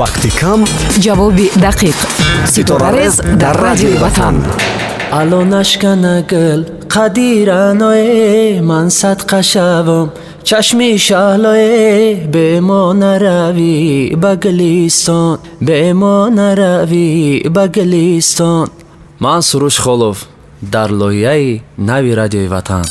вақти кам. Ҷавоби дақиқ. Ситорарез дар радиои ватан алло нашкана гил қадираное ман садқа шавам чашми шаҳлое бе мо наравӣ ба гилистон бе мо наравӣ ба гилистон ман суруш холов дар лоҳияи нави радиои ватан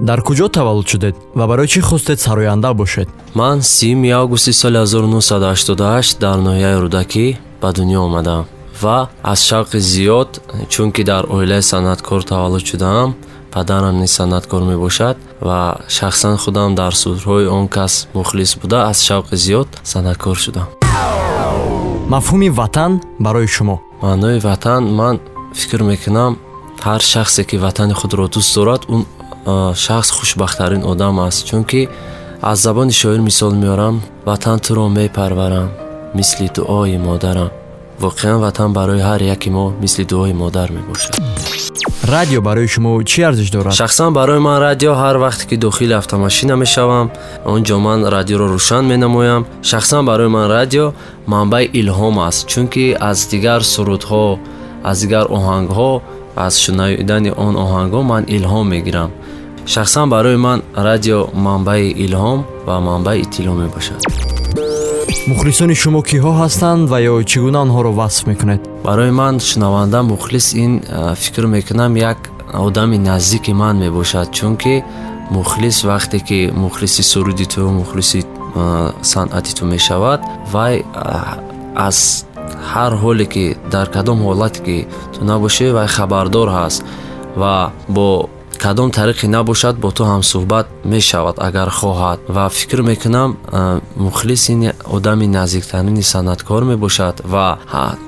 дар куҷо таваллуд шудед ва барои чӣ хостед сароянда бошед? Ман сими августи соли 1988 дар ноҳияи рӯдакӣ ба дунё омадам ва аз шавқи зиёд чунки дар оилаи санъаткор таваллуд шудаам падарам низ санъаткор мебошад ва шахсан худам дар судҳои он кас мухлис буда аз шавқи зиёд санъаткор шудам. Мафҳуми ватан барои шумо? Маънои ватан ман фикр мекунам ҳар шахсе ки ватани худро дӯст дорад он шахс хушбахттарин одам аст чунки аз забони шоир мисол меорам ватан туро мепарварам мисли дуои модарам воқеан ватан барои ҳар яки мо мисли дуои модар мебошад радио барои шумо чӣ арзиш дорад шахсан барои ман радио ҳар вақте ки дохили автомашина мешавам он ҷо ман радиоро рӯшан менамоям шахсан барои ман радио манбаи илҳом аст чунки аз дигар сурудҳо аз дигар оҳангҳо аз шунавидани он оҳангҳо ман илҳом мегирам шахсан барои ман радио манбаи илҳом ва манбаи иттилоъ мебошад. Мухлисони шумо киҳо ҳастанд ва ё чӣ гуна онҳоро васф мекунед? Барои ман шунаванда мухлис ин фикр мекунам як одами наздики ман мебошад чунки мухлис вақте ки мухлиси суруди ту мухлиси санъати ту мешавад вай аз ҳар ҳоле ки дар кадом ҳолате ки ту набошӣ вай хабардор ҳаст ва бо кадом тариқе набошад бо ту ҳамсӯҳбат мешавад агар хоҳад. Ва фикр мекунам мухлис ин одами наздиктарини санъаткор мебошад. Ва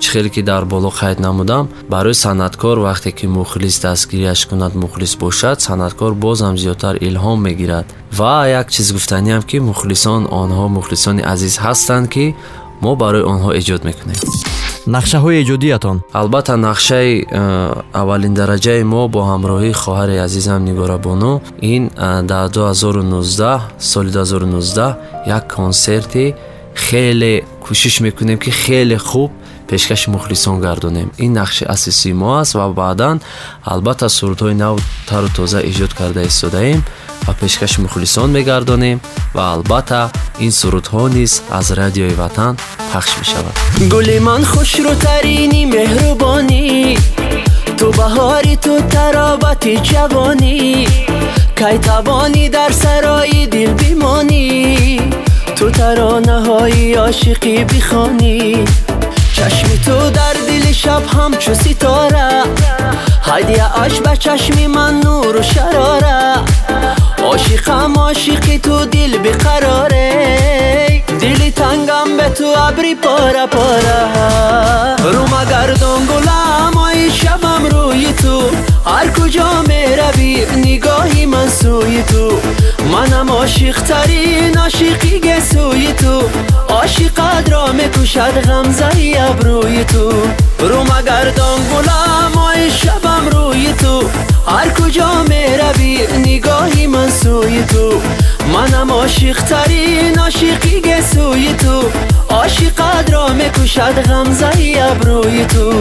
чӣ хеле ки дар боло қайд намудам барои санъаткор вақте ки мухлис дастгириаш кунад мухлис бошад санъаткор бозам зиёдтар илҳом мегирад. Ва як чиз гуфтаниам ки мухлисон онҳо мухлисони азиз ҳастанд ки мо барои онҳо эҷод мекунем нақшаҳои эҷодиятон албатта нақшаи э, аввалин дараҷаи мо бо ҳамроҳии хоҳари азизам нигорабону ин э, дар 2019 соли 2019 як консерти хеле кӯшиш мекунем ки хеле хуб пешкаши мухлисон гардонем. Ин нақши асосии мо аст ва баъдан албатта сурудҳои нав тару тоза эҷод карда истодаем ва пешкаши мухлисон мегардонем ва албатта ин сурудҳо низ аз радиои ватан пахш мешавад гули ман хушрӯтарини меҳрубонӣ ту баҳори ту таробати ҷавонӣ кай тавонӣ дар сарои дил бимонӣ ту таронаҳои ошиқӣ бихонӣ чашми ту дар дили шаб ҳамчу ситора ҳадияаш ба чашми ман нуру шарора عاشقم عاشقی تو دل بقراره دلی تنگم به تو ابری پارا پارا. رو مگردون گلم آی شبم روی تو. هر کجا می روی نگاهی من سوی تو. منم عاشق ترین عاشقی سوی تو. عاشق را می‌کشد غمزه ابروی تو. رو مگردون گلم آی شبم هر کجا می روی نگاهی من سوی تو. منم عاشق ترین عاشقی سوی تو. عاشق را می‌کشد غمزه ابروی تو.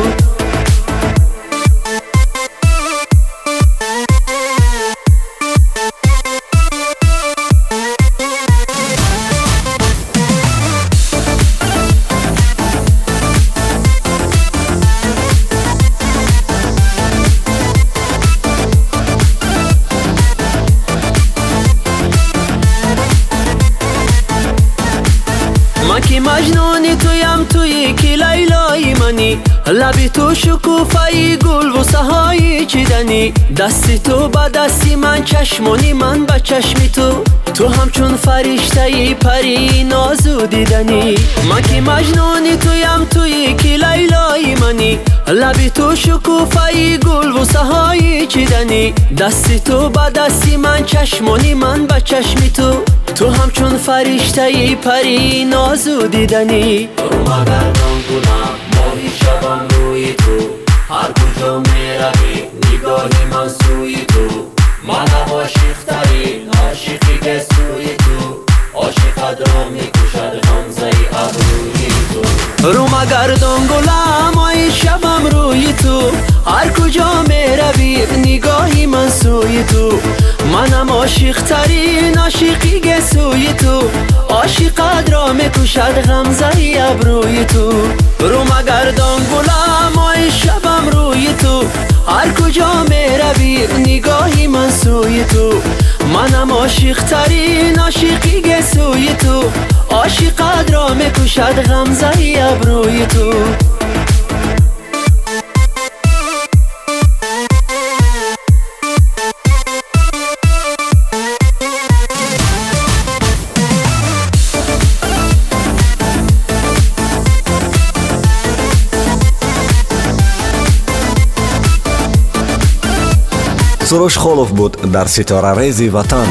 مجنون مجنونی تویم توی که لیلای منی لبی تو شکوفای گل و سهای چیدنی دست تو با دست من چشمونی من با چشمی تو تو همچون فرشته ای پری نازو دیدنی من که مجنونی تویم توی که لیلای منی. لبی تو شکوفه گل و سهای چیدنی. دستی تو با دستی من چشمونی من با چشمی تو. تو همچون فرشته ای پری نازو دیدنی اومدنم کنم ماهی شبم روی تو. هر کجا می روی نگاه من سوی تو. تو. منم عاشق ترین عاشقی سوی تو. عاشقت را می‌کشد غمزه ابروی تو. رو مگردان گلم آی شبم روی تو. هر کجا می‌روی نگاهی من سوی تو. منم عاشق ترین عاشقی سوی تو. عاشقت را می‌کشد غمزه ابروی تو. Суруш холов буд дар ситорарези ватан